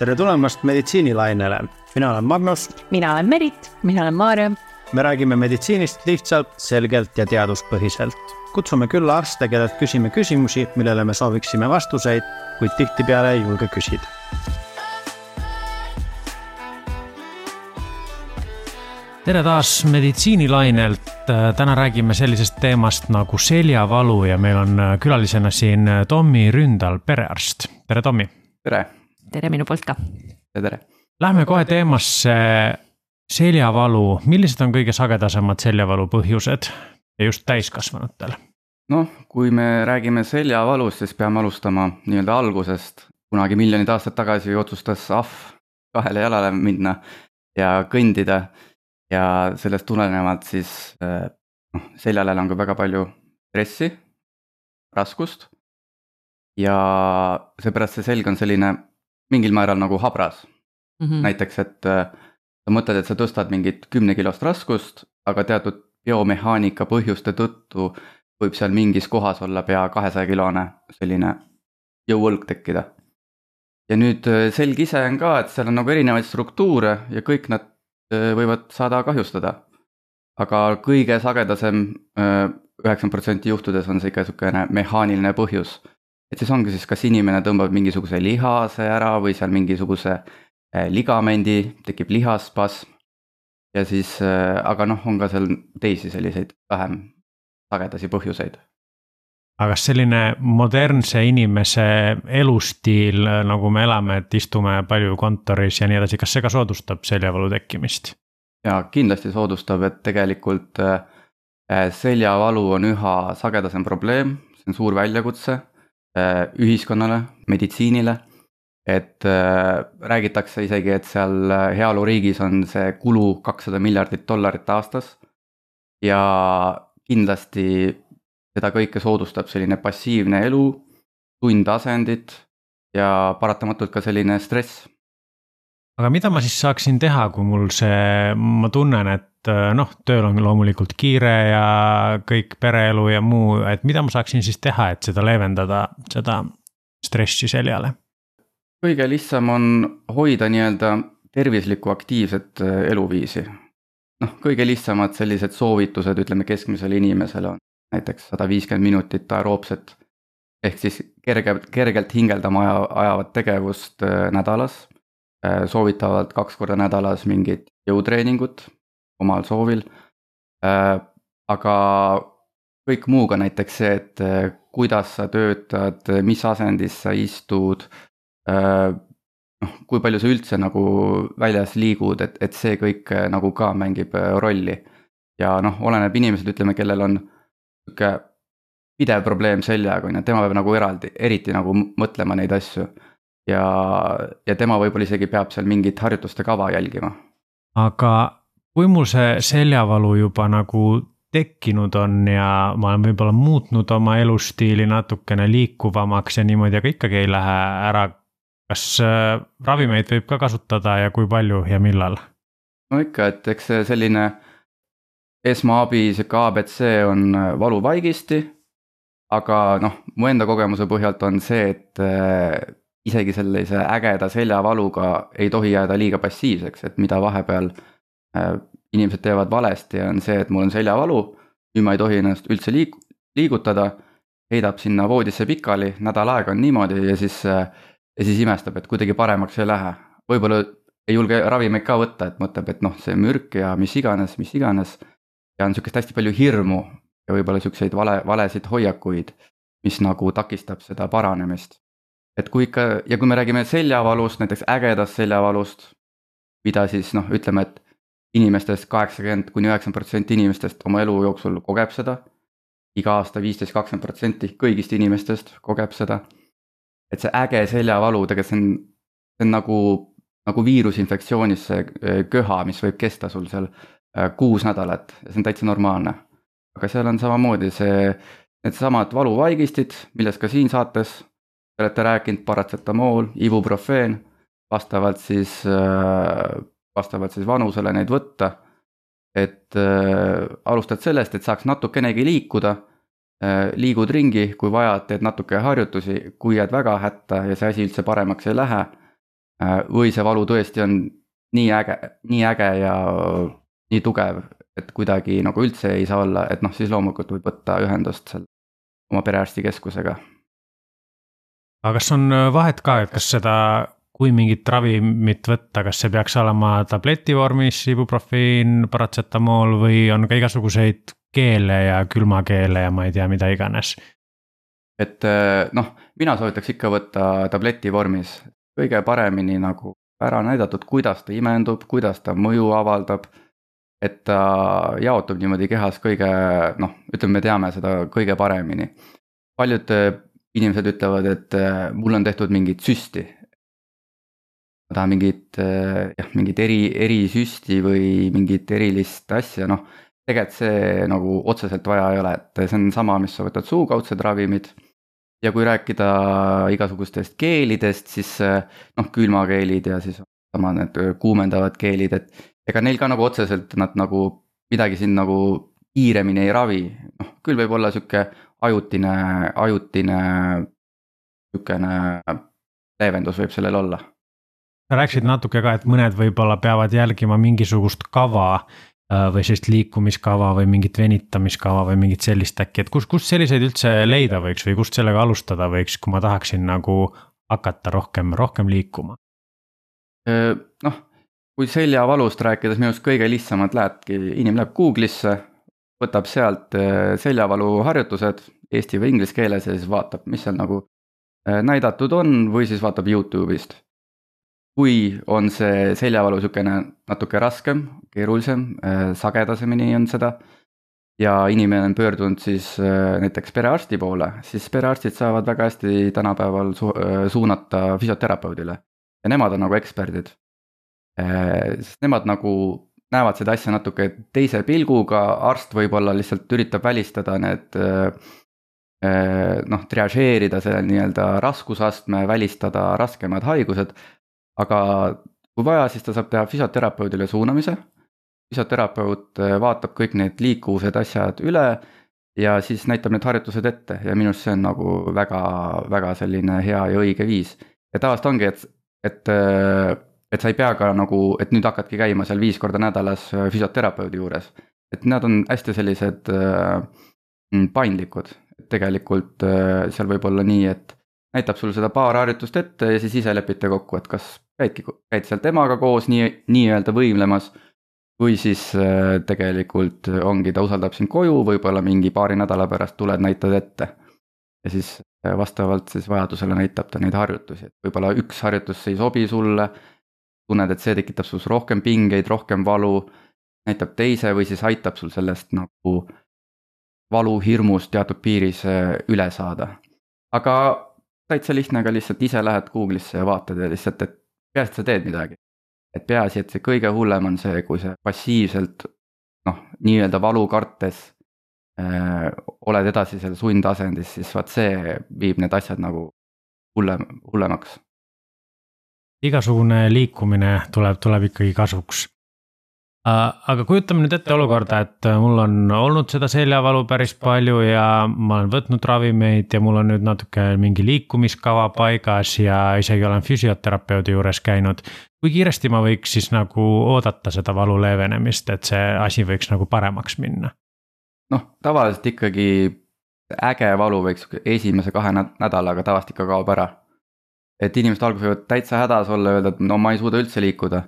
tere tulemast meditsiinilainele, mina olen Magnus. mina olen Merit, mina olen Maarja. me räägime meditsiinist lihtsalt, selgelt ja teaduspõhiselt. kutsume külla arste, kellelt küsime küsimusi, millele me sooviksime vastuseid, kuid tihtipeale ei julge küsida. tere taas meditsiinilainelt, täna räägime sellisest teemast nagu seljavalu ja meil on külalisena siin Tommy Ründal, perearst. tere, Tommy. tere. Tere minu poolt ka. tere, tere. Lähme kohe teemasse seljavalu, millised on kõige sagedasemad seljavalu põhjused ja just täiskasvanutel? noh, kui me räägime seljavalust, siis peame alustama nii-öelda algusest. kunagi miljonid aastad tagasi otsustas ahv kahele jalale minna ja kõndida ja sellest tulenevalt siis noh, seljale langeb väga palju stressi, raskust. ja seepärast see selg on selline mingil määral nagu habras mm. -hmm. näiteks, et sa mõtled, et sa tõstad mingit kümnekilost raskust, aga teatud biomehaanika põhjuste tõttu võib seal mingis kohas olla pea kahesaja kilone selline jõuõlg tekkida. ja nüüd selg ise on ka, et seal on nagu erinevaid struktuure ja kõik nad võivad saada kahjustada. aga kõige sagedasem, üheksakümmend protsenti juhtudes on see ikka sihukene mehaaniline põhjus. Et siis ongi siis, kas inimene tõmbab mingisuguse lihase ära või seal mingisuguse ligamendi, tekib lihaspasm. ja siis, aga noh, on ka seal teisi selliseid vähem sagedasi põhjuseid aga kas selline modernse inimese elustiil, nagu me elame, et istume palju kontoris ja nii edasi, kas see ka soodustab seljavalu tekkimist? jaa, kindlasti soodustab, et tegelikult seljavalu on üha sagedasem probleem, see on suur väljakutse ühiskonnale, meditsiinile. et räägitakse isegi, et seal heaoluriigis on see kulu kakssada miljardit dollarit aastas. ja kindlasti seda kõike soodustab selline passiivne elu, tundasendid ja paratamatult ka selline stress. aga mida ma siis saaksin teha, kui mul see, ma tunnen, et noh, tööl on loomulikult kiire ja kõik pereelu ja muu, et mida ma saaksin siis teha, et seda leevendada, seda stressi seljale? kõige lihtsam on hoida nii-öelda tervislikku aktiivset eluviisi. noh, kõige lihtsamad sellised soovitused, ütleme keskmisele inimesele on näiteks sada viiskümmend minutit aeroobset ehk siis kerge, kergelt hingeldama aja, ajavat tegevust äh, nädalas. Äh, soovitavalt kaks korda nädalas mingit jõutreeningut omal soovil. Äh, aga kõik muuga näiteks see, et kuidas sa töötad, mis asendis sa istud. noh, kui palju sa üldse nagu väljas liigud, et, et see kõik nagu ka mängib rolli. ja noh, oleneb inimesed, ütleme, kellel on sihuke pidev probleem seljaga, on ju, tema peab nagu eraldi, eriti nagu mõtlema neid asju. ja, ja tema võib-olla isegi peab seal mingit harjutuste kava jälgima. aga kui mul see seljavalu juba nagu tekkinud on ja ma olen võib-olla muutnud oma elustiili natukene liikuvamaks ja niimoodi, aga ikkagi ei lähe ära. kas äh, ravimeid võib ka kasutada ja kui palju ja millal? no ikka, et eks see selline esmaabi, sihuke abc on äh, valuvaigisti. aga noh, mu enda kogemuse põhjalt on see, et äh, isegi sellise ägeda seljavaluga ei tohi jääda liiga passiivseks, et mida vahepeal inimesed teevad valesti, on see, et mul on seljavalu. nüüd ma ei tohi ennast üldse liik-, liigutada. heidab sinna voodisse pikali, nädal aega on niimoodi ja siis, ja siis imestab, et kuidagi paremaks ei lähe. võib-olla ei julge ravimeid ka võtta, et mõtleb, et noh, see mürk ja mis iganes, mis iganes ja on sihukest hästi palju hirmu ja võib-olla siukseid vale, valesid hoiakuid, mis nagu takistab seda paranemist. et kui ikka ja kui me räägime seljavalust, näiteks ägedast seljavalust, mida siis noh, ütleme, et inimestest kaheksakümmend kuni üheksakümmend protsenti inimestest oma elu jooksul kogeb seda. iga aasta viisteist, kakskümmend protsenti kõigist inimestest kogeb seda. et see äge seljavalu tegelikult see on, see on nagu, nagu viirusinfektsioonis see eh, köha, mis võib kesta sul seal Äh, kuus nädalat ja see on täitsa normaalne. aga seal on samamoodi see, needsamad valuvaigistid, millest ka siin saates te olete rääkinud, paratsetamool, ibuprofeen, vastavalt siis, äh, vastavalt siis vanusele neid võtta. et äh, alustad sellest, et saaks natukenegi liikuda äh,, liigud ringi, kui vaja, teed natuke harjutusi, kui jääd väga hätta ja see asi üldse paremaks ei lähe või see valu tõesti on nii äge, nii äge ja nii tugev, et kuidagi nagu üldse ei saa olla, et noh, siis loomulikult võib võtta ühendust seal oma perearstikeskusega. aga kas on vahet ka, et kas seda, kui mingit ravimit võtta, kas see peaks olema tableti vormis, ibuprofiin, paratsetamool või on ka igasuguseid keele ja külmakeele ja ma ei tea, mida iganes? et noh, mina soovitaks ikka võtta tableti vormis, kõige paremini nagu ära näidatud, kuidas ta imendub, kuidas ta mõju avaldab. et ta jaotub niimoodi kehas kõige noh, ütleme, me teame seda kõige paremini. paljud äh, inimesed ütlevad, et äh, mul on tehtud mingit süsti. Ma tahan mingit äh, jah, mingit eri, erisüsti või mingit erilist asja, noh. tegelikult see nagu otseselt vaja ei ole, et see on sama, mis sa võtad suukaudsed ravimid ja kui rääkida igasugustest keelidest, siis eh, noh, külmakeelid ja siis sama need eh, kuumendavad keelid, et ega neil ka nagu otseselt nad nagu midagi siin nagu kiiremini ei ravi, noh küll võib olla sihuke ajutine, ajutine sihukene leevendus võib sellel olla. Sa rääkisid natuke ka, et mõned võib-olla peavad jälgima mingisugust kava Äh, või sellist liikumiskava või mingit venitamiskava või mingit sellist äkki, et kus, kus selliseid üldse leida võiks või kust sellega alustada võiks, kui ma tahaksin nagu hakata rohkem, rohkem liikuma? noh, kui seljavalust rääkides, minu arust kõige lihtsamalt lähebki, inimene läheb Google'isse, võtab sealt seljavalu harjutused eesti või inglise keeles ja siis vaatab, mis seal nagu näidatud on või siis vaatab Youtube'ist kui on see seljavalu niisugune natuke raskem, keerulisem, äh, sagedasemini on seda ja inimene on pöördunud siis äh, näiteks perearsti poole, siis perearstid saavad väga hästi tänapäeval su äh, suunata füsioterapeudile. ja nemad on nagu eksperdid. sest nemad nagu näevad seda asja natuke teise pilguga, arst võib-olla lihtsalt üritab välistada need noh, triažeerida selle nii-öelda raskusastme, välistada raskemad haigused aga kui vaja, siis ta saab teha füsioterapeudile suunamise. füsioterapeut äh, vaatab kõik need liikuvused, asjad üle ja siis näitab need harjutused ette ja minu arust see on nagu väga, väga selline hea ja õige viis. ja tavaliselt ongi, et, et, äh, et sa ei pea ka nagu, et nüüd hakkadki käima seal viis korda nädalas äh, füsioterapeudi juures. et nad on hästi sellised mm, paindlikud, et tegelikult seal võib olla nii, et näitab sulle seda paar harjutust ette ja siis ise lepite kokku, et kas käidki, käid seal temaga koos nii, nii-öelda võimlemas. või siis äh, tegelikult ongi, ta usaldab sind koju, võib-olla mingi paari nädala pärast tuled, näitad ette. ja siis äh, vastavalt siis vajadusele näitab ta neid harjutusi, et võib-olla üks harjutus ei sobi sulle. tunned, et see tekitab sus rohkem pingeid, rohkem valu. näitab teise või siis aitab sul sellest nagu valuhirmust teatud piiris äh, üle saada. aga täitsa lihtne ka lihtsalt ise lähed Google'isse ja vaatad ja lihtsalt, et peaasi, et sa teed midagi. et peaasi, et see kõige hullem on see, kui sa passiivselt noh, nii-öelda valu kartes äh, oled edasi seal sundasendis, siis vaat see viib need asjad nagu hullem, hullemaks. igasugune liikumine tuleb, tuleb ikkagi kasuks aga kujutame nüüd ette olukorda, et äh, mul on olnud seda seljavalu päris palju ja ma olen võtnud ravimeid ja mul on nüüd natuke mingi liikumiskava paigas ja isegi olen füsioterapeudi juures käinud. kui kiiresti ma võiks siis nagu oodata seda valu leevenemist, et see asi võiks nagu paremaks minna? noh, tavaliselt ikkagi äge valu võiks esimese kahe nädalaga tavaliselt ikka kaob ära. et inimesed alguses võivad täitsa hädas olla, öelda, et no ma ei suuda üldse liikuda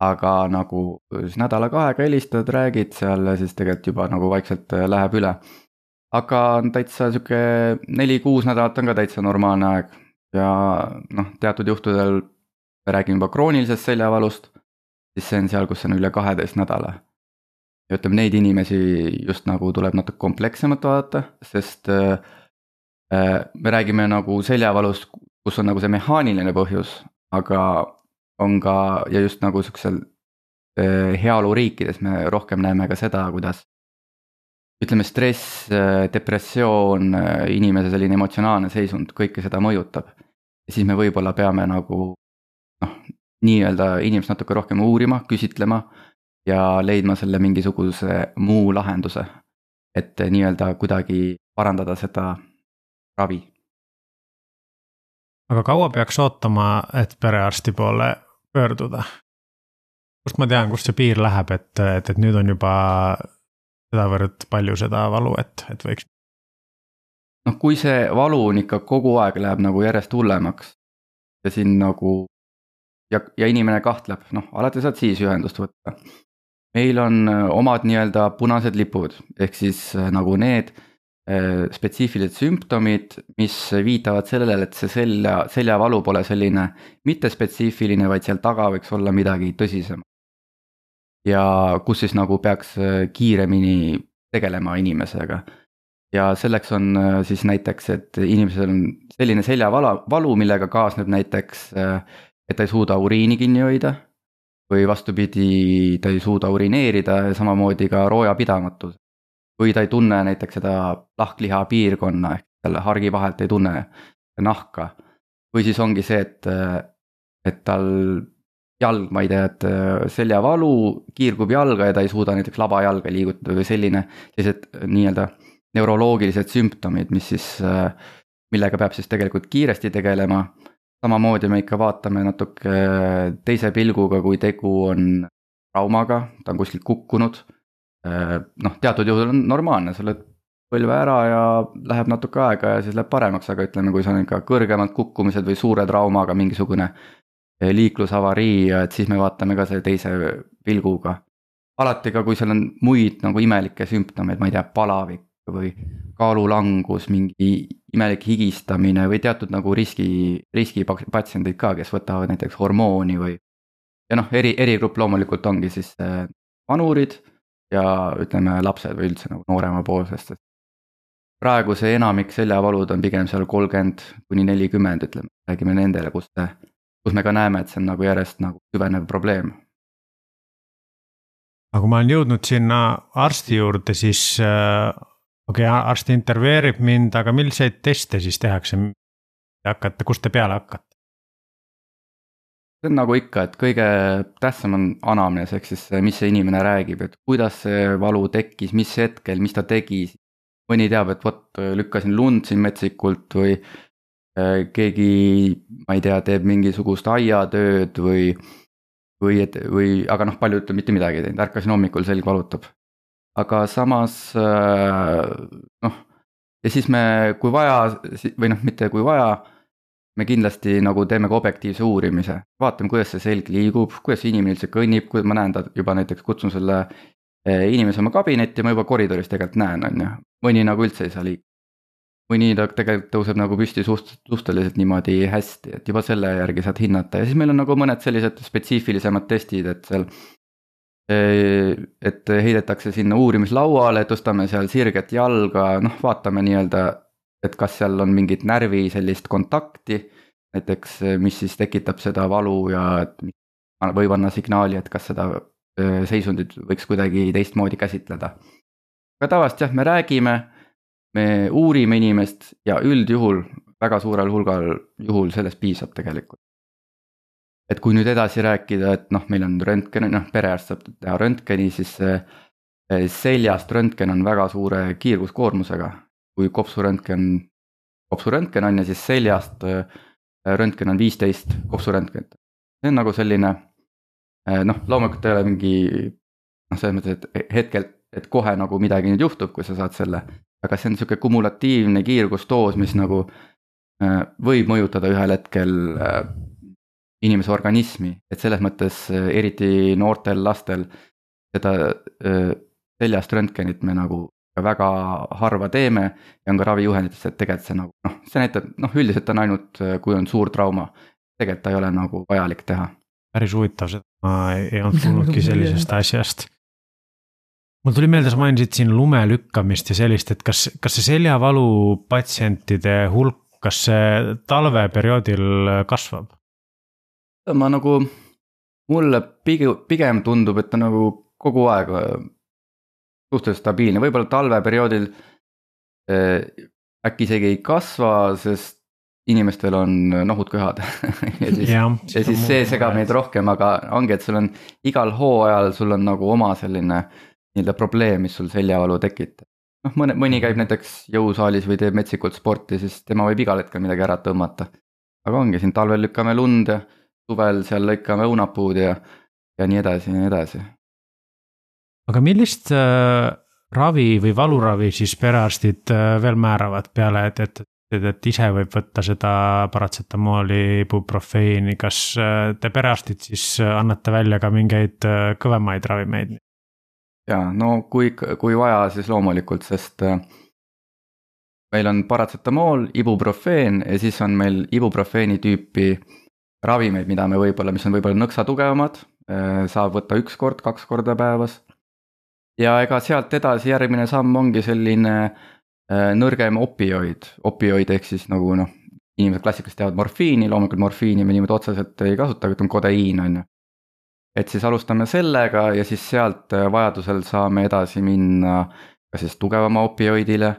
aga nagu siis nädala-kahega helistad, räägid seal siis tegelikult juba nagu vaikselt äh, läheb üle. aga on täitsa sihuke neli-kuus nädalat on ka täitsa normaalne aeg ja noh, teatud juhtudel me räägime juba kroonilisest seljavalust, siis see on seal, kus on üle kaheteist nädala. ja ütleme, neid inimesi just nagu tuleb natuke komplekssemalt vaadata, sest äh, äh, me räägime nagu seljavalust, kus on nagu see mehaaniline põhjus, aga on ka ja just nagu siuksel äh, heaoluriikides me rohkem näeme ka seda, kuidas ütleme, stress, äh, depressioon, äh, inimese selline emotsionaalne seisund, kõike seda mõjutab. ja siis me võib-olla peame nagu noh, nii-öelda inimest natuke rohkem uurima, küsitlema ja leidma selle mingisuguse muu lahenduse. et nii-öelda kuidagi parandada seda ravi aga kaua peaks ootama, et perearsti poole pöörduda? kust ma tean, kust see piir läheb, et, et, et nüüd on juba sedavõrd palju seda valu, et, et võiks? noh, kui see valu on ikka kogu aeg läheb nagu järjest hullemaks ja siin nagu ja, ja inimene kahtleb, noh, alati saad siis ühendust võtta. meil on äh, omad nii-öelda punased lipud, ehk siis äh, nagu need spetsiifilised sümptomid, mis viitavad sellele, et see selja, seljavalu pole selline mittespetsiifiline, vaid seal taga võiks olla midagi tõsisemat ja kus siis nagu peaks äh, kiiremini tegelema inimesega. ja selleks on äh, siis näiteks, et inimesel on selline seljavala, valu, millega kaasneb näiteks, äh, et ta ei suuda uriini kinni hoida. või vastupidi, ta ei suuda urineerida ja samamoodi ka roojapidamatus. Või ta ei tunne näiteks seda lahkliha piirkonna ehk selle hargi vahelt ei tunne nahka. või siis ongi see, et, et tal jalg, ma ei tea, et seljavalu, kiirgub jalga ja ta ei suuda näiteks labajalga liigutada või selline, sellised nii-öelda neuroloogilised sümptomid, mis siis, millega peab siis tegelikult kiiresti tegelema. samamoodi me ikka vaatame natuke teise pilguga, kui tegu on traumaga, ta on kuskilt kukkunud. Noh, teatud juhul on normaalne, sa lööd põlve ära ja läheb natuke aega ja siis läheb paremaks, aga ütleme, kui see on ikka kõrgemad kukkumised või suure traumaga mingisugune liiklusavarii ja et siis me vaatame ka selle teise pilguga. alati ka, kui seal on muid nagu imelikke sümptomeid, ma ei tea, palavik või kaalulangus, mingi imelik higistamine või teatud nagu riski, riskipatsiendid ka, kes võtavad näiteks hormooni või. ja noh, eri, erigrupp loomulikult ongi siis äh, vanurid ja ütleme, lapsed või üldse nagu nooremapoolsest, et praegu see enamik seljavalud on pigem seal kolmkümmend kuni nelikümmend, ütleme, räägime nendele, kus see kus me ka näeme, et see on nagu järjest nagu süvenev probleem. aga kui ma olen jõudnud sinna arsti juurde, siis äh, okei okay,, arst intervjueerib mind, aga milliseid teste siis tehakse? hakkate, kust te peale hakkate? See on nagu ikka, et kõige tähtsam on anamnees, ehk siis mis see inimene räägib, et kuidas see valu tekkis, mis hetkel, mis ta tegi. mõni teab, et vot lükkasin lund siin metsikult või Äh, keegi, ma ei tea, teeb mingisugust aiatööd või, või et, või, aga noh, paljud ütlevad mitte midagi ei teinud, ärkasin hommikul, selg valutab. aga samas äh, noh, ja siis me, kui vaja või noh, mitte kui vaja, me kindlasti nagu teeme ka objektiivse uurimise, vaatame, kuidas see selg liigub, kuidas see inimene üldse kõnnib, kui ma näen ta juba näiteks kutsun selle äh, inimese oma kabinetti, ma juba koridoris tegelikult näen, on ju, mõni nagu üldse ei saa liikuda mõni ta tegelikult tõuseb nagu püsti suht-, suhteliselt niimoodi hästi, et juba selle järgi saad hinnata ja siis meil on nagu mõned sellised spetsiifilisemad testid, et seal. et heidetakse sinna uurimislauale, tõstame seal sirget jalga, noh, vaatame nii-öelda, et kas seal on mingit närvi sellist kontakti. näiteks, mis siis tekitab seda valu ja et võib anda signaali, et kas seda seisundit võiks kuidagi teistmoodi käsitleda. aga tavaliselt jah, me räägime me uurime inimest ja üldjuhul väga suurel hulgal juhul sellest piisab tegelikult. et kui nüüd edasi rääkida, et noh, meil on röntgen, noh perearst saab teha röntgeni, siis seljast röntgen on väga suure kiirguskoormusega. Kui kopsuröntgen, kopsuröntgen on ja siis seljast röntgen on viisteist kopsuröntgenit. see on nagu selline noh, loomulikult ei ole mingi noh, selles mõttes, et hetkel, et kohe nagu midagi nüüd juhtub, kui sa saad selle aga see on sihuke kumulatiivne kiirgusdoos, mis nagu äh, võib mõjutada ühel hetkel äh, inimese organismi, et selles mõttes äh, eriti noortel lastel seda seljast röntgenit me nagu väga harva teeme ja on ka ravijuhendites, et tegelikult see nagu noh, see näitab noh, üldiselt on ainult, kui on suur trauma, tegelikult ta ei ole nagu vajalik teha. päris huvitav, seda ma ei olnud kuulnudki sellisest asjast mul tuli meelde, sa mainisid siin lume lükkamist ja sellist, et kas, kas see seljavalu patsientide hulk, kas see talveperioodil kasvab? ma nagu, mulle pigem, pigem tundub, et ta nagu kogu aeg suhteliselt stabiilne, võib-olla talveperioodil äh, äkki isegi ei kasva, sest inimestel on nohud-köhad ja siis, ja, ja siis see segab neid rohkem, aga ongi, et sul on igal hooajal, sul on nagu oma selline nii-öelda probleem, mis sul seljavalu tekitab. noh, mõne, mõni käib näiteks jõusaalis või teeb metsikult sporti, siis tema võib igal hetkel midagi ära tõmmata. aga ongi siin talvel lükkame lund ja suvel seal lõikame õunapuud ja, ja nii edasi ja nii edasi. Aga millist äh, ravi või valuravi siis perearstid äh, veel määravad peale, et, et, et, et ise võib võtta seda paratsetamooli, ibuprofeeni, kas äh, te perearstid siis annate välja ka mingeid kõvemaid ravimeid? ja no kui, kui vaja, siis loomulikult, sest meil on paratsetamool, ibuprofeen ja siis on meil ibuprofeeni tüüpi ravimeid, mida me võib-olla, mis on võib-olla nõksa tugevamad, saab võtta üks kord, kaks korda päevas. Ja ega sealt edasi järgmine samm ongi selline äh, nõrgem opioid, opioid ehk siis nagu noh, inimesed klassikaliselt teavad morfiini, loomulikult morfiini me niimoodi otseselt ei kasuta, aga ütleme kodeiin on ju. et siis alustame sellega ja siis sealt äh, vajadusel saame edasi minna kas siis tugevama opioidile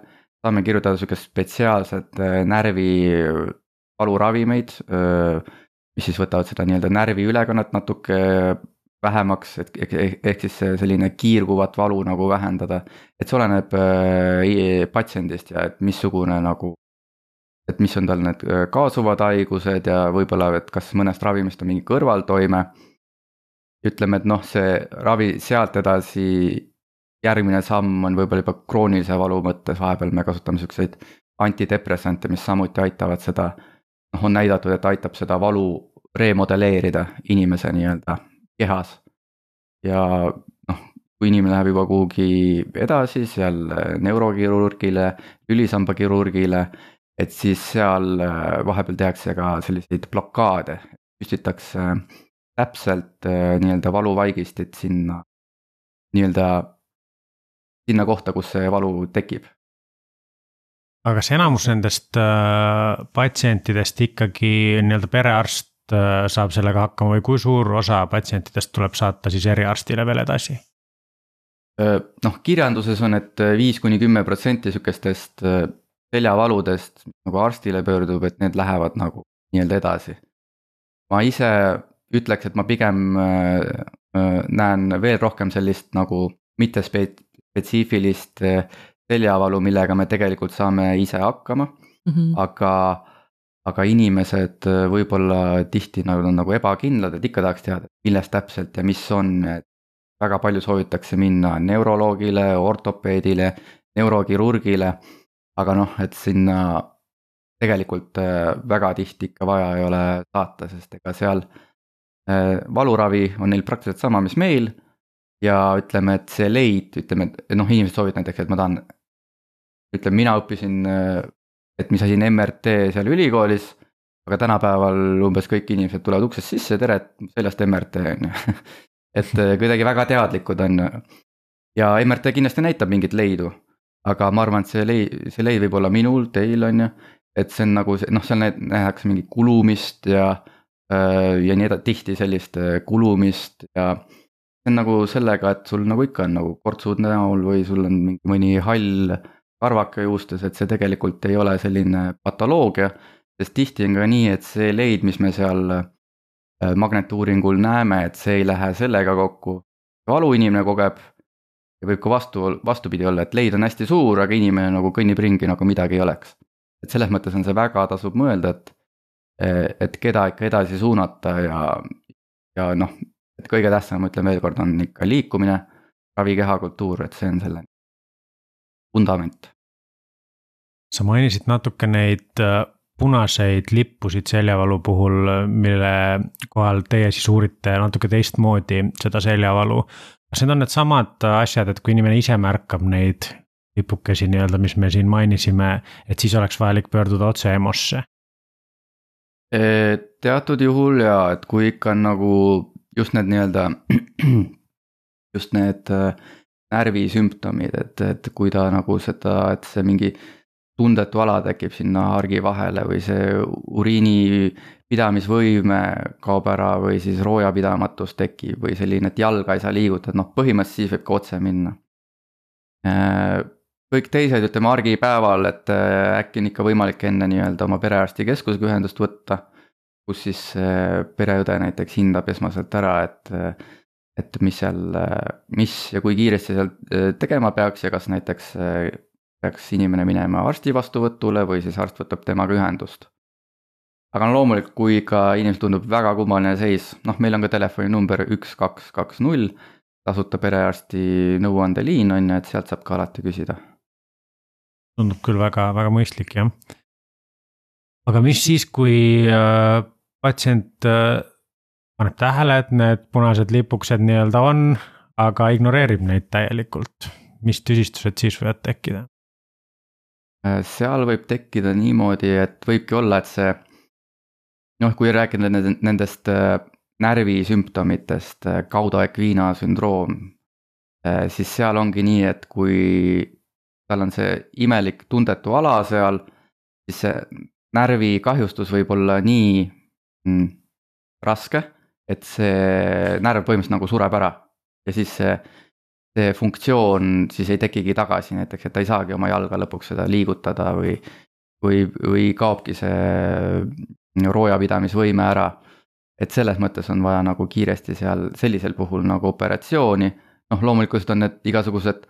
saame kirjutada sihukest spetsiaalset äh, närvivaluravimeid, äh, mis siis võtavad seda nii-öelda närviülekannet natuke vähemaks, et ehk siis selline kiirguvat valu nagu vähendada. et see oleneb äh, patsiendist ja et missugune nagu, et mis on tal need kaasuvad haigused ja võib-olla, et kas mõnest ravimist on mingi kõrvaltoime. ütleme, et noh, see ravi sealt edasi järgmine samm on võib-olla juba kroonilise valu mõttes, vahepeal me kasutame siukseid antidepressante, mis samuti aitavad seda. noh, on näidatud, et aitab seda valu remodelleerida inimese nii-öelda kehas. ja noh, kui inimene läheb juba kuhugi edasi, seal neurokirurgile, lülisambakirurgile. et siis seal äh, vahepeal tehakse ka selliseid blokaade, püstitakse äh, täpselt äh, nii-öelda valuvaigistit sinna nii-öelda sinna kohta, kus see valu tekib. aga kas enamus nendest äh, patsientidest ikkagi nii-öelda perearst äh, saab sellega hakkama või kui suur osa patsientidest tuleb saata siis eriarstile veel edasi? Äh, noh, kirjanduses on et, et viis kuni kümme protsenti sihukestest äh, seljavaludest nagu arstile pöördub, et need lähevad nagu nii-öelda edasi. ma ise ütleks, et ma pigem äh, äh näen veel rohkem sellist nagu mittespe-, spetsiifilist eh, seljavalu, millega me tegelikult saame ise hakkama mm, -hmm. aga aga inimesed eh, võib-olla tihti nagu on nagu ebakindlad, et ikka tahaks teada, millest täpselt ja mis on, et väga palju soovitakse minna neuroloogile, ortopeedile, neurokirurgile, aga noh, et sinna tegelikult eh, väga tihti ikka vaja ei ole saata, sest ega seal valuravi on neil praktiliselt sama, mis meil ja ütleme, et see leid, ütleme, et noh, inimesed soovivad näiteks, et ma tahan. ütleme, mina õppisin, et mis asi on MRT seal ülikoolis. aga tänapäeval umbes kõik inimesed tulevad uksest sisse, tere, seljast MRT on ju. et kuidagi väga teadlikud on. ja MRT kindlasti näitab mingit leidu. aga ma arvan, et see leid, see leid võib olla minul, teil on ju. et see on nagu noh, seal nähakse mingit kulumist ja, ja nii edasi, tihti sellist kulumist ja see on nagu sellega, et sul nagu ikka on nagu kortsud näol või sul on mingi mõni hall karvake juustes, et see tegelikult ei ole selline patoloogia. sest tihti on ka nii, et see leid, mis me seal äh, magnetuuringul näeme, et see ei lähe sellega kokku. valu inimene kogeb ja võib ka vastu, vastupidi olla, et leid on hästi suur, aga inimene nagu kõnnib ringi nagu midagi ei oleks. et selles mõttes on see väga, tasub mõelda, et, et keda ikka edasi suunata ja, ja noh, et kõige tähtsam, ma ütlen veel kord, on ikka liikumine, ravi kehakultuur, et see on selle vundament. Sa mainisid natuke neid äh, punaseid lippusid seljavalu puhul, mille kohal teie siis uurite natuke teistmoodi seda seljavalu. kas need on needsamad asjad, et kui inimene ise märkab neid lipukesi nii-öelda, mis me siin mainisime, et siis oleks vajalik pöörduda otse EMO-sse? teatud juhul ja, et kui ikka on nagu just need nii-öelda, just need äh, närvisümptomid, et, et kui ta nagu seda, et see mingi tundetu ala tekib sinna hargi vahele või see uriini pidamisvõime kaob ära või siis roojapidamatus tekib või selline, et jalga ei saa liigutada, noh põhimõtteliselt siis võib ka otse minna. Äh, kõik teised, ütleme argipäeval, et äh, äkki on ikka võimalik enne nii-öelda oma perearstikeskusega ühendust võtta kus siis pereõde näiteks hindab esmaselt ära, et, et mis seal, mis ja kui kiiresti seal äh, tegema peaks ja kas näiteks äh, peaks inimene minema arsti vastuvõtule või siis arst võtab temaga ühendust. aga no loomulikult, kui ikka inimesel tundub väga kummaline seis, noh, meil on ka telefoninumber üks, kaks, kaks, null. tasuta perearsti nõuandeliin on ju, et sealt saab ka alati küsida. tundub küll väga, väga mõistlik jah. aga mis siis, kui äh, patsient äh, paneb tähele, et need punased lipukesed nii-öelda on, aga ignoreerib neid täielikult, mis tüsistused siis võivad tekkida? Äh, seal võib tekkida niimoodi, et võibki olla, et see noh, kui rääkida nendest äh, närvisümptomitest, äh, kaudoekviina sündroom, siis seal ongi nii, et kui tal on see imelik tundetu ala seal, siis see närvikahjustus võib olla nii mm, raske, et see närv põhimõtteliselt nagu sureb ära. Ja siis see, see funktsioon siis ei tekigi tagasi, näiteks et ta ei saagi oma jalga lõpuks seda liigutada või, või, või kaobki see roojapidamisvõime ära. et selles mõttes on vaja nagu kiiresti seal sellisel puhul nagu operatsiooni, noh loomulikult on need igasugused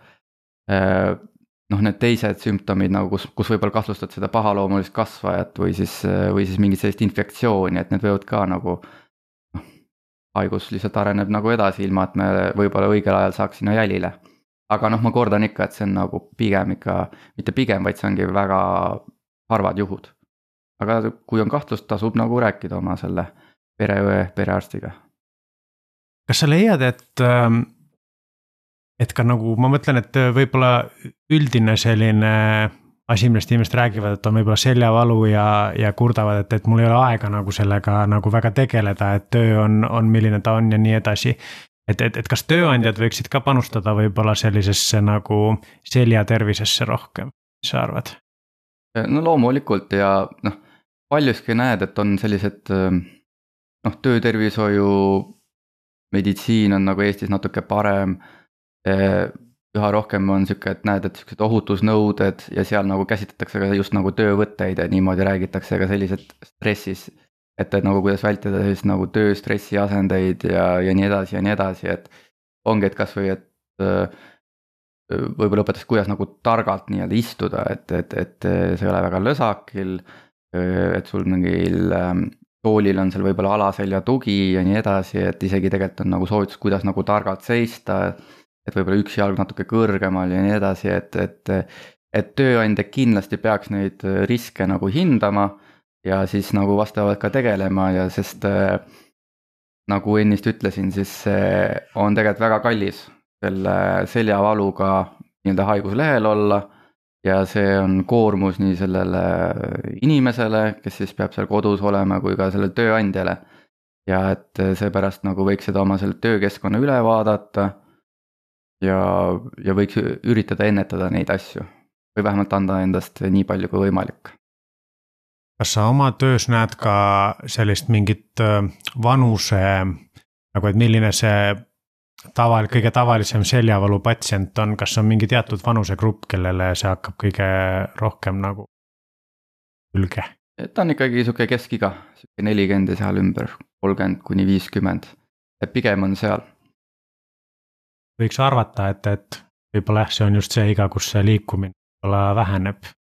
äh, noh, need teised sümptomid nagu, kus, kus võib-olla kahtlustad seda pahaloomulist kasvajat või siis, või siis mingit sellist infektsiooni, et need võivad ka nagu noh, haigus lihtsalt areneb nagu edasi, ilma et me võib-olla õigel ajal saaks sinna jälile. aga noh, ma kordan ikka, et see on nagu pigem ikka, mitte pigem, vaid see ongi väga harvad juhud aga kui on kahtlus, tasub nagu rääkida oma selle pereõe, perearstiga. kas sa leiad, et, ähm, et ka nagu ma mõtlen, et võib-olla üldine selline asi, millest inimesed räägivad, et on võib-olla seljavalu ja, ja kurdavad, et, et mul ei ole aega nagu sellega nagu väga tegeleda, et töö on, on milline ta on ja nii edasi. et, et, et kas tööandjad võiksid ka panustada võib-olla sellisesse nagu selja tervisesse rohkem, mis sa arvad? no loomulikult ja noh paljuski näed, et on sellised ähm, noh, töötervishoiu meditsiin on nagu Eestis natuke parem. Äh, üha rohkem on sihuke, et näed, et siuksed ohutusnõuded ja seal nagu käsitletakse ka just nagu töövõtteid ja niimoodi räägitakse ka sellised stressis. et, et nagu kuidas vältida sellist nagu tööstressi asendeid ja, ja nii edasi ja nii edasi, et ongi, et kasvõi, et äh, võib-olla õpetas, kuidas nagu targalt nii-öelda istuda, et, et, et see ei ole väga lösakil et sul mingil ähm, toolil on seal võib-olla alaselja tugi ja nii edasi, et isegi tegelikult on nagu soovitus, kuidas nagu targalt seista. Et võib-olla üks jalg natuke kõrgemal ja nii edasi, et, et, et tööandja kindlasti peaks neid riske nagu hindama. ja siis nagu vastavalt ka tegelema ja sest äh, nagu ennist ütlesin, siis see on tegelikult väga kallis selle seljavaluga nii-öelda haiguslehel olla ja see on koormus nii sellele inimesele, kes siis peab seal kodus olema, kui ka sellele tööandjale. ja et seepärast nagu võiks seda oma selle töökeskkonna üle vaadata. Ja, ja võiks üritada ennetada neid asju või vähemalt anda endast nii palju kui võimalik. kas sa oma töös näed ka sellist mingit vanuse nagu, et milline see taval-, kõige tavalisem seljavalu patsient on, kas on mingi teatud vanusegrupp, kellele see hakkab kõige rohkem nagu külge? ta on ikkagi sihuke keskiga, sihuke nelikümmend ja seal ümber, kolmkümmend kuni viiskümmend, et pigem on seal. Võiks arvata, et, et võib-olla jah, see on just see iga, kus see liikumine võib-olla väheneb.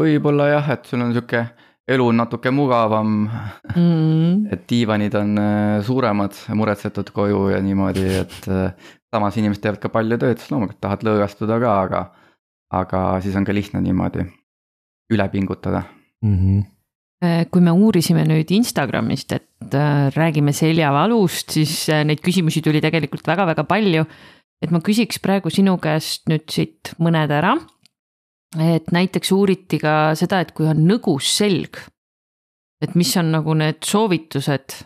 võib-olla jah, et sul on sihuke elu on natuke mugavam mm.. et diivanid on äh, suuremad, muretsetud koju ja niimoodi, et äh, samas inimesed teevad ka palju tööd, siis loomulikult tahad lõõgastuda ka, aga, aga siis on ka lihtne niimoodi üle pingutada mm. -hmm kui me uurisime nüüd Instagramist, et räägime seljavalust, siis neid küsimusi tuli tegelikult väga-väga palju. Et ma küsiks praegu sinu käest nüüd siit mõned ära et näiteks uuriti ka seda, et kui on nõgus selg, et mis on nagu need soovitused,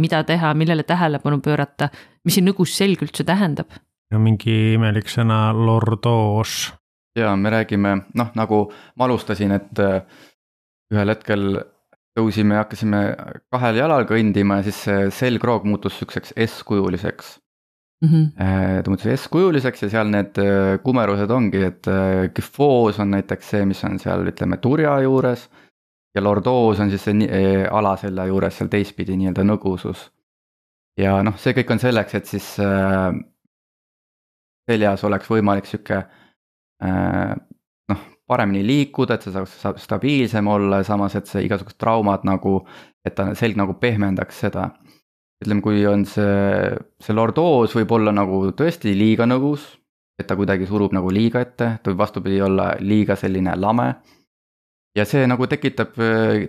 mida teha, millele tähelepanu pöörata, mis see nõgus selg üldse tähendab? no mingi imelik sõna lordoos. ja me räägime, noh, nagu ma alustasin, et äh, ühel hetkel tõusime ja hakkasime kahel jalal kõndima ja siis see selgroog muutus sihukeseks S-kujuliseks mm. -hmm. ta muutus S-kujuliseks ja seal need äh, kumerused ongi, et äh, küfoos on näiteks see, mis on seal, ütleme, turja juures. ja lordoos on siis see alaselja juures seal teistpidi nii-öelda nõgusus. ja noh, see kõik on selleks, et siis äh, seljas oleks võimalik sihuke äh, noh, paremini liikuda, et see saaks, stabiilsem olla ja samas, et see igasugused traumad nagu, et ta selg nagu pehmendaks seda. Ütleme, kui on see, see lordoos võib olla nagu tõesti liiga nõgus, et ta kuidagi surub nagu liiga ette, ta võib vastupidi olla liiga selline lame. ja see nagu tekitab,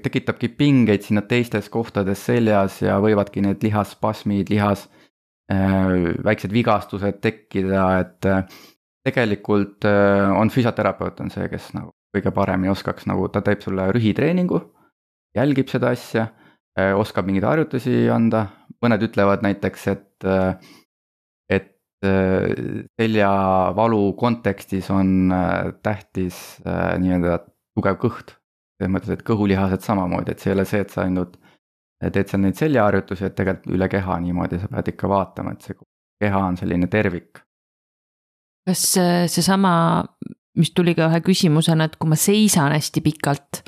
tekitabki pingeid sinna teistes kohtades seljas ja võivadki need lihasspasmid, lihas äh,, väiksed vigastused tekkida, et äh, tegelikult äh, on füsioterapeut on see, kes nagu kõige paremini oskaks nagu, ta teeb sulle rühitreeningu, jälgib seda asja, äh, oskab mingeid harjutusi anda, mõned ütlevad näiteks, et, äh, et seljavalu kontekstis on tähtis nii-öelda tugev kõht. selles mõttes, et kõhulihased samamoodi, et see ei ole see, et sa ainult teed seal neid seljaharjutusi, et tegelikult üle keha niimoodi sa pead ikka vaatama, et see keha on selline tervik kas seesama, mis tuli ka ühe küsimusena, et kui ma seisan hästi pikalt,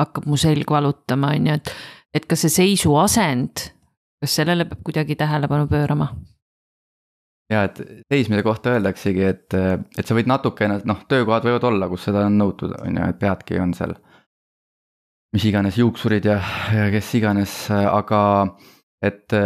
hakkab mu selg valutama, on ju, et, et kas see seisu asend, kas sellele peab kuidagi tähelepanu pöörama? ja et seismise kohta öeldaksegi, et, et sa võid natukene, noh, töökohad võivad olla, kus seda on nõutud, on ju, et peadki on seal. mis iganes juuksurid ja, ja kes iganes, aga et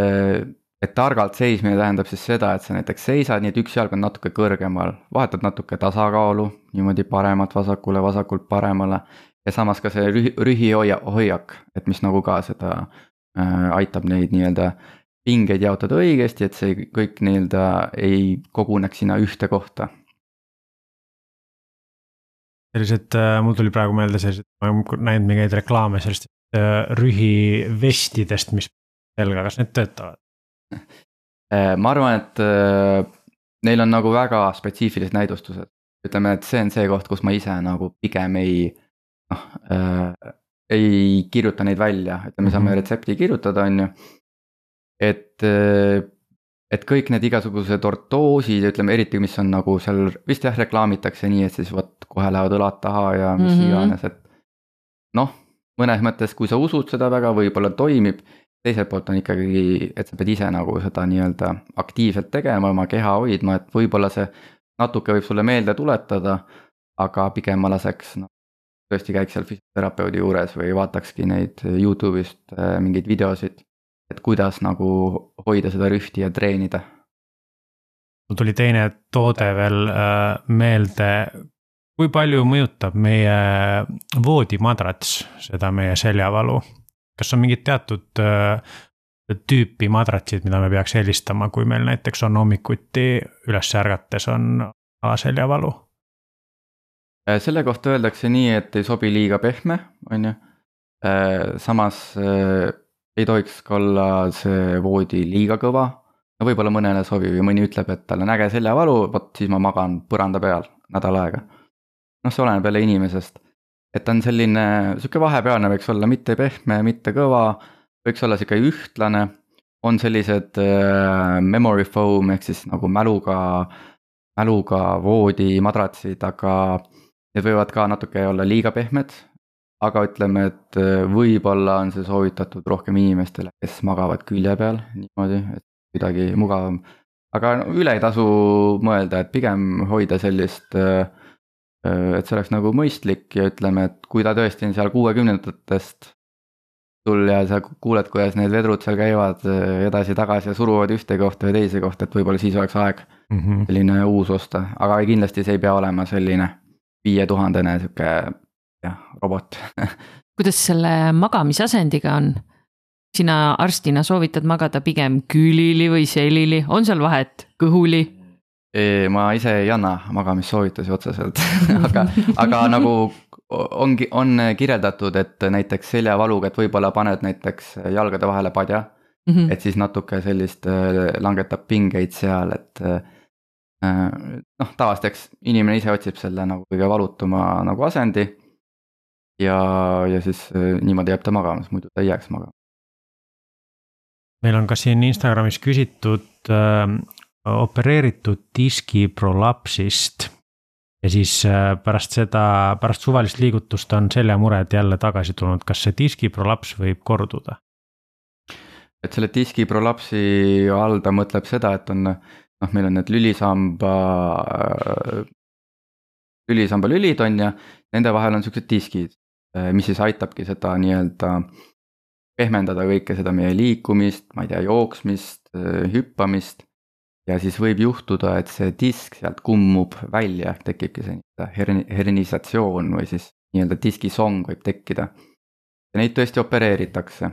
et targalt seismine tähendab siis seda, et sa näiteks seisad nii, et üks jalg on natuke kõrgemal, vahetad natuke tasakaalu niimoodi paremalt vasakule, vasakult paremale. ja samas ka see rühi, rühihoia, hoiak, et mis nagu ka seda äh, aitab neid nii-öelda pingeid jaotada õigesti, et see kõik nii-öelda ei koguneks sinna ühte kohta. sellised, äh, mul tuli praegu meelde sellised, ma olen näinud mingeid reklaame sellistest äh, rühivestidest, mis selga, kas need töötavad? Äh, ma arvan, et äh, neil on nagu väga spetsiifilised näidustused. ütleme, et see on see koht, kus ma ise nagu pigem ei, noh äh,, ei kirjuta neid välja, ütleme, saame mm -hmm. retsepti kirjutada, on ju. et, äh, et kõik need igasugused ortoosid, ütleme eriti, mis on nagu seal vist jah, reklaamitakse nii, et siis vot kohe lähevad õlad taha ja mis mm -hmm. iganes, et. noh, mõnes mõttes, kui sa usud seda väga, võib-olla toimib teiselt poolt on ikkagi, et sa pead ise nagu seda nii-öelda aktiivselt tegema, oma keha hoidma, et võib-olla see natuke võib sulle meelde tuletada, aga pigem ma laseks noh, tõesti käiks seal füsioterapeudi juures või vaatakski neid Youtube'ist äh, mingeid videosid, et kuidas nagu hoida seda rühti ja treenida. mul tuli teine toode veel äh, meelde, kui palju mõjutab meie voodimadrats seda meie seljavalu? kas on mingid teatud äh, tüüpi madratsid, mida me peaks eelistama, kui meil näiteks on hommikuti üles ärgates on alaseljavalu? Äh, selle kohta öeldakse nii, et ei sobi liiga pehme, on ju. Äh, samas ei tohiks ka olla see voodi liiga kõva. no võib-olla mõnele sobib ja mõni ütleb, et tal on äge seljavalu, vot siis ma magan põranda peal nädal aega. noh, see oleneb jälle inimesest et ta on selline, sihuke vahepealne võiks olla, mitte pehme, mitte kõva, võiks olla sihuke ühtlane. on sellised äh, memory foam ehk siis nagu mäluga, mäluga voodimadratsid, aga need võivad ka natuke olla liiga pehmed. aga ütleme, et äh, võib-olla on see soovitatud rohkem inimestele, kes magavad külje peal niimoodi, et kuidagi mugavam. aga no, üle ei tasu mõelda, et pigem hoida sellist äh, Äh, et see oleks nagu mõistlik ja ütleme, et kui ta tõesti on seal kuuekümnendatest sul ja sa kuuled, kuidas need vedrud seal käivad edasi-tagasi ja suruvad ühte kohta ja teise kohta, et võib-olla siis oleks aeg mm -hmm. selline uus osta, aga kindlasti see ei pea olema selline viietuhandene sihuke jah, robot kuidas selle magamisasendiga on? sina arstina soovitad magada pigem külili või selili, on seal vahet, kõhuli? ma ise ei anna magamissoovitusi otseselt aga, aga nagu ongi, on kirjeldatud, et näiteks seljavaluga, et võib-olla paned näiteks jalgade vahele padja mm. -hmm. et siis natuke sellist äh, langetab pingeid seal, et äh, noh, tavaliselt eks inimene ise otsib selle nagu kõige valutuma nagu asendi. ja, ja siis äh, niimoodi jääb ta magama, sest muidu ta ei jääks magama. meil on ka siin Instagramis küsitud opereeritud diski prolapsist. ja siis äh, pärast seda, pärast suvalist liigutust on seljamured jälle tagasi tulnud, kas see diski prolaps võib korduda? et selle diski prolapsi all ta mõtleb seda, et on noh, meil on need lülisamba lülisamba lülid on ju, nende vahel on siuksed diskid, mis siis aitabki seda nii-öelda pehmendada kõike seda meie liikumist, ma ei tea, jooksmist, hüppamist. ja siis võib juhtuda, et see disk sealt kummub välja, tekibki see nii-öelda herni-, hernisatsioon või siis nii-öelda diskisong võib tekkida. ja neid tõesti opereeritakse.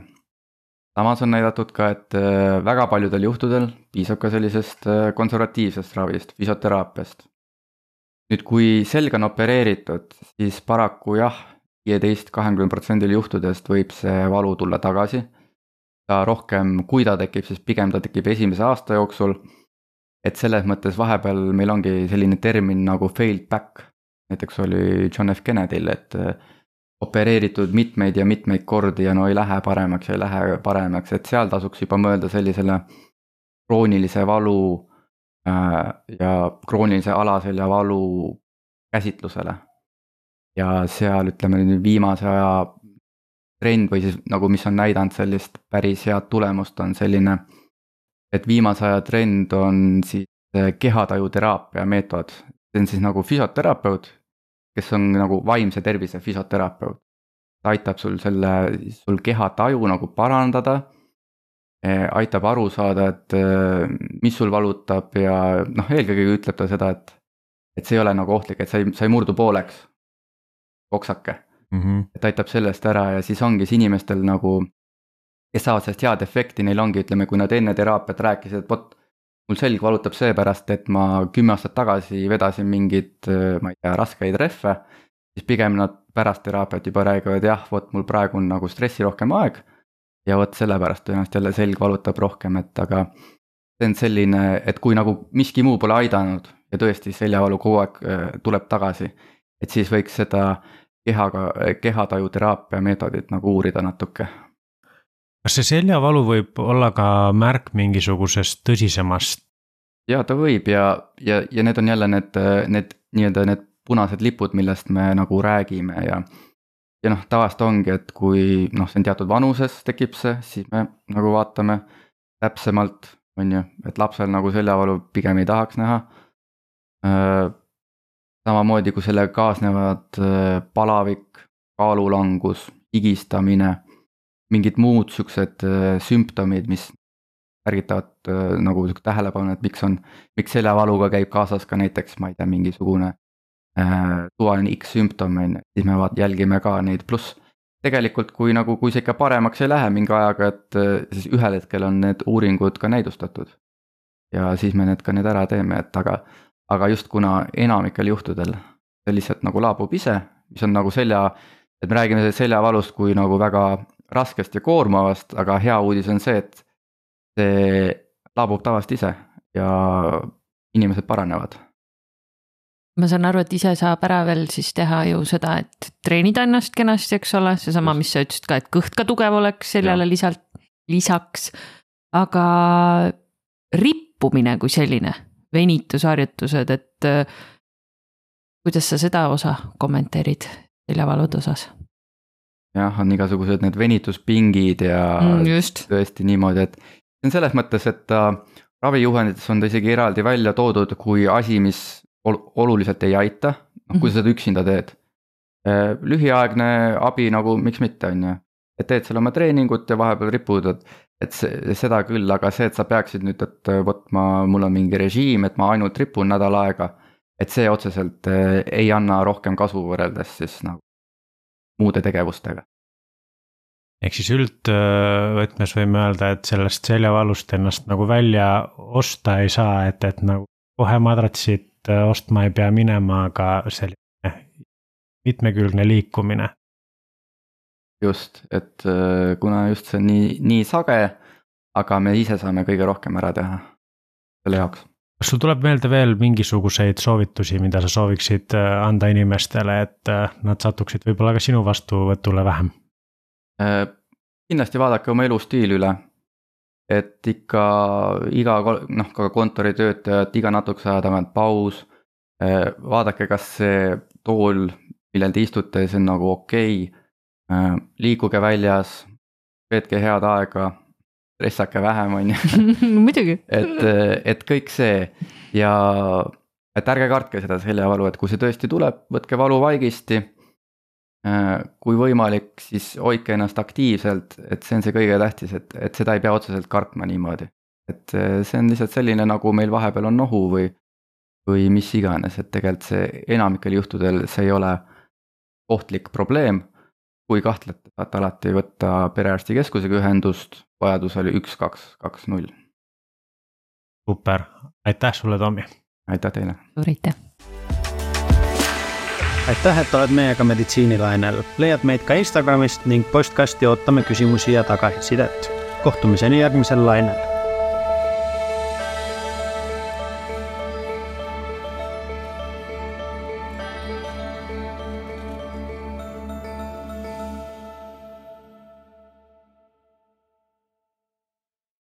Samas on näidatud ka, et äh, väga paljudel juhtudel piisab ka sellisest äh, konservatiivsest ravist, füsioteraapiast. nüüd, kui selg on opereeritud, siis paraku jah, viieteist, kahekümne protsendil juhtudest võib see valu tulla tagasi. ta rohkem, kui ta tekib, siis pigem ta tekib esimese aasta jooksul. et selles mõttes vahepeal meil ongi selline termin nagu failed back näiteks oli John F Kennedy'l, et äh, opereeritud mitmeid ja mitmeid kordi ja no ei lähe paremaks, ei lähe paremaks, et seal tasuks juba mõelda sellisele kroonilise valu äh, ja kroonilise alaselja valu käsitlusele. ja seal ütleme nüüd viimase aja trend või siis nagu, mis on näidanud sellist päris head tulemust, on selline, et viimase aja trend on siis äh, kehatajuteraapia meetod, see on siis nagu füsioterapeut, kes on nagu vaimse tervise füsioterapeut. ta aitab sul selle, sul kehataju nagu parandada. Eh, aitab aru saada, et eh, mis sul valutab ja noh, eelkõige ütleb ta seda, et, et see ei ole nagu ohtlik, et sa ei, sa ei murdu pooleks. oksake mm, -hmm. et aitab sellest ära ja siis ongi siis inimestel nagu, kes saavad sellest head efekti, neil ongi, ütleme, kui nad enne teraapiat rääkisid, et vot mul selg valutab seepärast, et ma kümme aastat tagasi vedasin mingeid, ma ei tea, raskeid rehve. siis pigem nad pärast teraapiat juba räägivad, jah, vot mul praegu on nagu stressirohkem aeg. ja vot sellepärast tõenäoliselt jälle selg valutab rohkem, et aga. see on selline, et kui nagu miski muu pole aidanud ja tõesti seljavalu kogu aeg äh, tuleb tagasi. et siis võiks seda kehaga, kehatajuteraapia meetodit nagu uurida natuke kas see seljavalu võib olla ka märk mingisugusest tõsisemast? ja ta võib ja, ja, ja need on jälle need, need nii-öelda need punased lipud, millest me nagu räägime ja. ja noh, tavaliselt ongi, et kui noh, see on teatud vanuses tekib see, siis me nagu vaatame täpsemalt, on ju, et lapsel nagu seljavalu pigem ei tahaks näha. samamoodi kui sellega kaasnevad palavik, kaalulangus, higistamine mingid muud siuksed äh, sümptomid, mis ärgitavad äh, nagu sihuke tähelepanu, et miks on, miks seljavaluga käib kaasas ka näiteks, ma ei tea, mingisugune äh, suvaline X sümptom on ju, siis me vaat-, jälgime ka neid, pluss tegelikult kui nagu, kui see ikka paremaks ei lähe mingi ajaga, et äh, siis ühel hetkel on need uuringud ka näidustatud. ja siis me need ka need ära teeme, et aga, aga just kuna enamikel juhtudel see lihtsalt nagu laabub ise, mis on nagu selja, et me räägime seljavalust kui nagu väga raskest ja koormavast, aga hea uudis on see, et see laabub tavaliselt ise ja inimesed paranevad. ma saan aru, et ise saab ära veel siis teha ju seda, et treenida ennast kenasti, eks ole, seesama, mis sa ütlesid ka, et kõht ka tugev oleks seljale lisalt, lisaks. aga rippumine kui selline, venitusharjutused, et kuidas sa seda osa kommenteerid seljavalude osas? Jah, on igasugused need venituspingid ja mm, tõesti niimoodi, et see on selles mõttes, et ta ravijuhendites on ta isegi eraldi välja toodud kui asi, mis ol oluliselt ei aita, noh kui sa seda üksinda teed. Äh, lühiaegne abi nagu miks mitte, on ju, et teed seal oma treeningut ja vahepeal ripud, et, et see, seda küll, aga see, et sa peaksid nüüd, et vot ma, mul on mingi režiim, et ma ainult ripun nädal aega. et see otseselt äh, ei anna rohkem kasu võrreldes siis nagu muude tegevustega. ehk siis üldvõtmes võime öelda, et sellest seljavalust ennast nagu välja osta ei saa, et, et nagu kohe madratsit äh, ostma ei pea minema, aga selline mitmekülgne liikumine. just, et äh, kuna just see on nii, nii sage, aga me ise saame kõige rohkem ära teha selle jaoks kas sul tuleb meelde veel mingisuguseid soovitusi, mida sa sooviksid äh, anda inimestele, et äh, nad satuksid võib-olla ka sinu vastuvõtule vähem? Äh, kindlasti vaadake oma elustiili üle. et ikka iga noh, ka kontoritöötajad iga natukese aja tagant paus. vaadake, kas see tool, millel te istute, see on nagu okei okay.. liikuge väljas, veetke head aega stressake vähem, on ju. muidugi. et, et kõik see ja et ärge kartke seda seljavalu, et kui see tõesti tuleb, võtke valuvaigisti. Äh, kui võimalik, siis hoidke ennast aktiivselt, et see on see kõige tähtis, et, et seda ei pea otseselt kartma niimoodi. et äh, see on lihtsalt selline, nagu meil vahepeal on nohu või, või mis iganes, et tegelikult see enamikel juhtudel see ei ole ohtlik probleem. Kui kahtlete, saate alati võtta perearstikeskusega ühendust, vajadusel üks, kaks, kaks, null. super, aitäh sulle, Tommy. aitäh teile. suur aitäh aitäh, et oled meiega meditsiinilainel, leiad meid ka Instagramist ning postkasti ootame küsimusi ja tagasisidet. kohtumiseni järgmisel lainel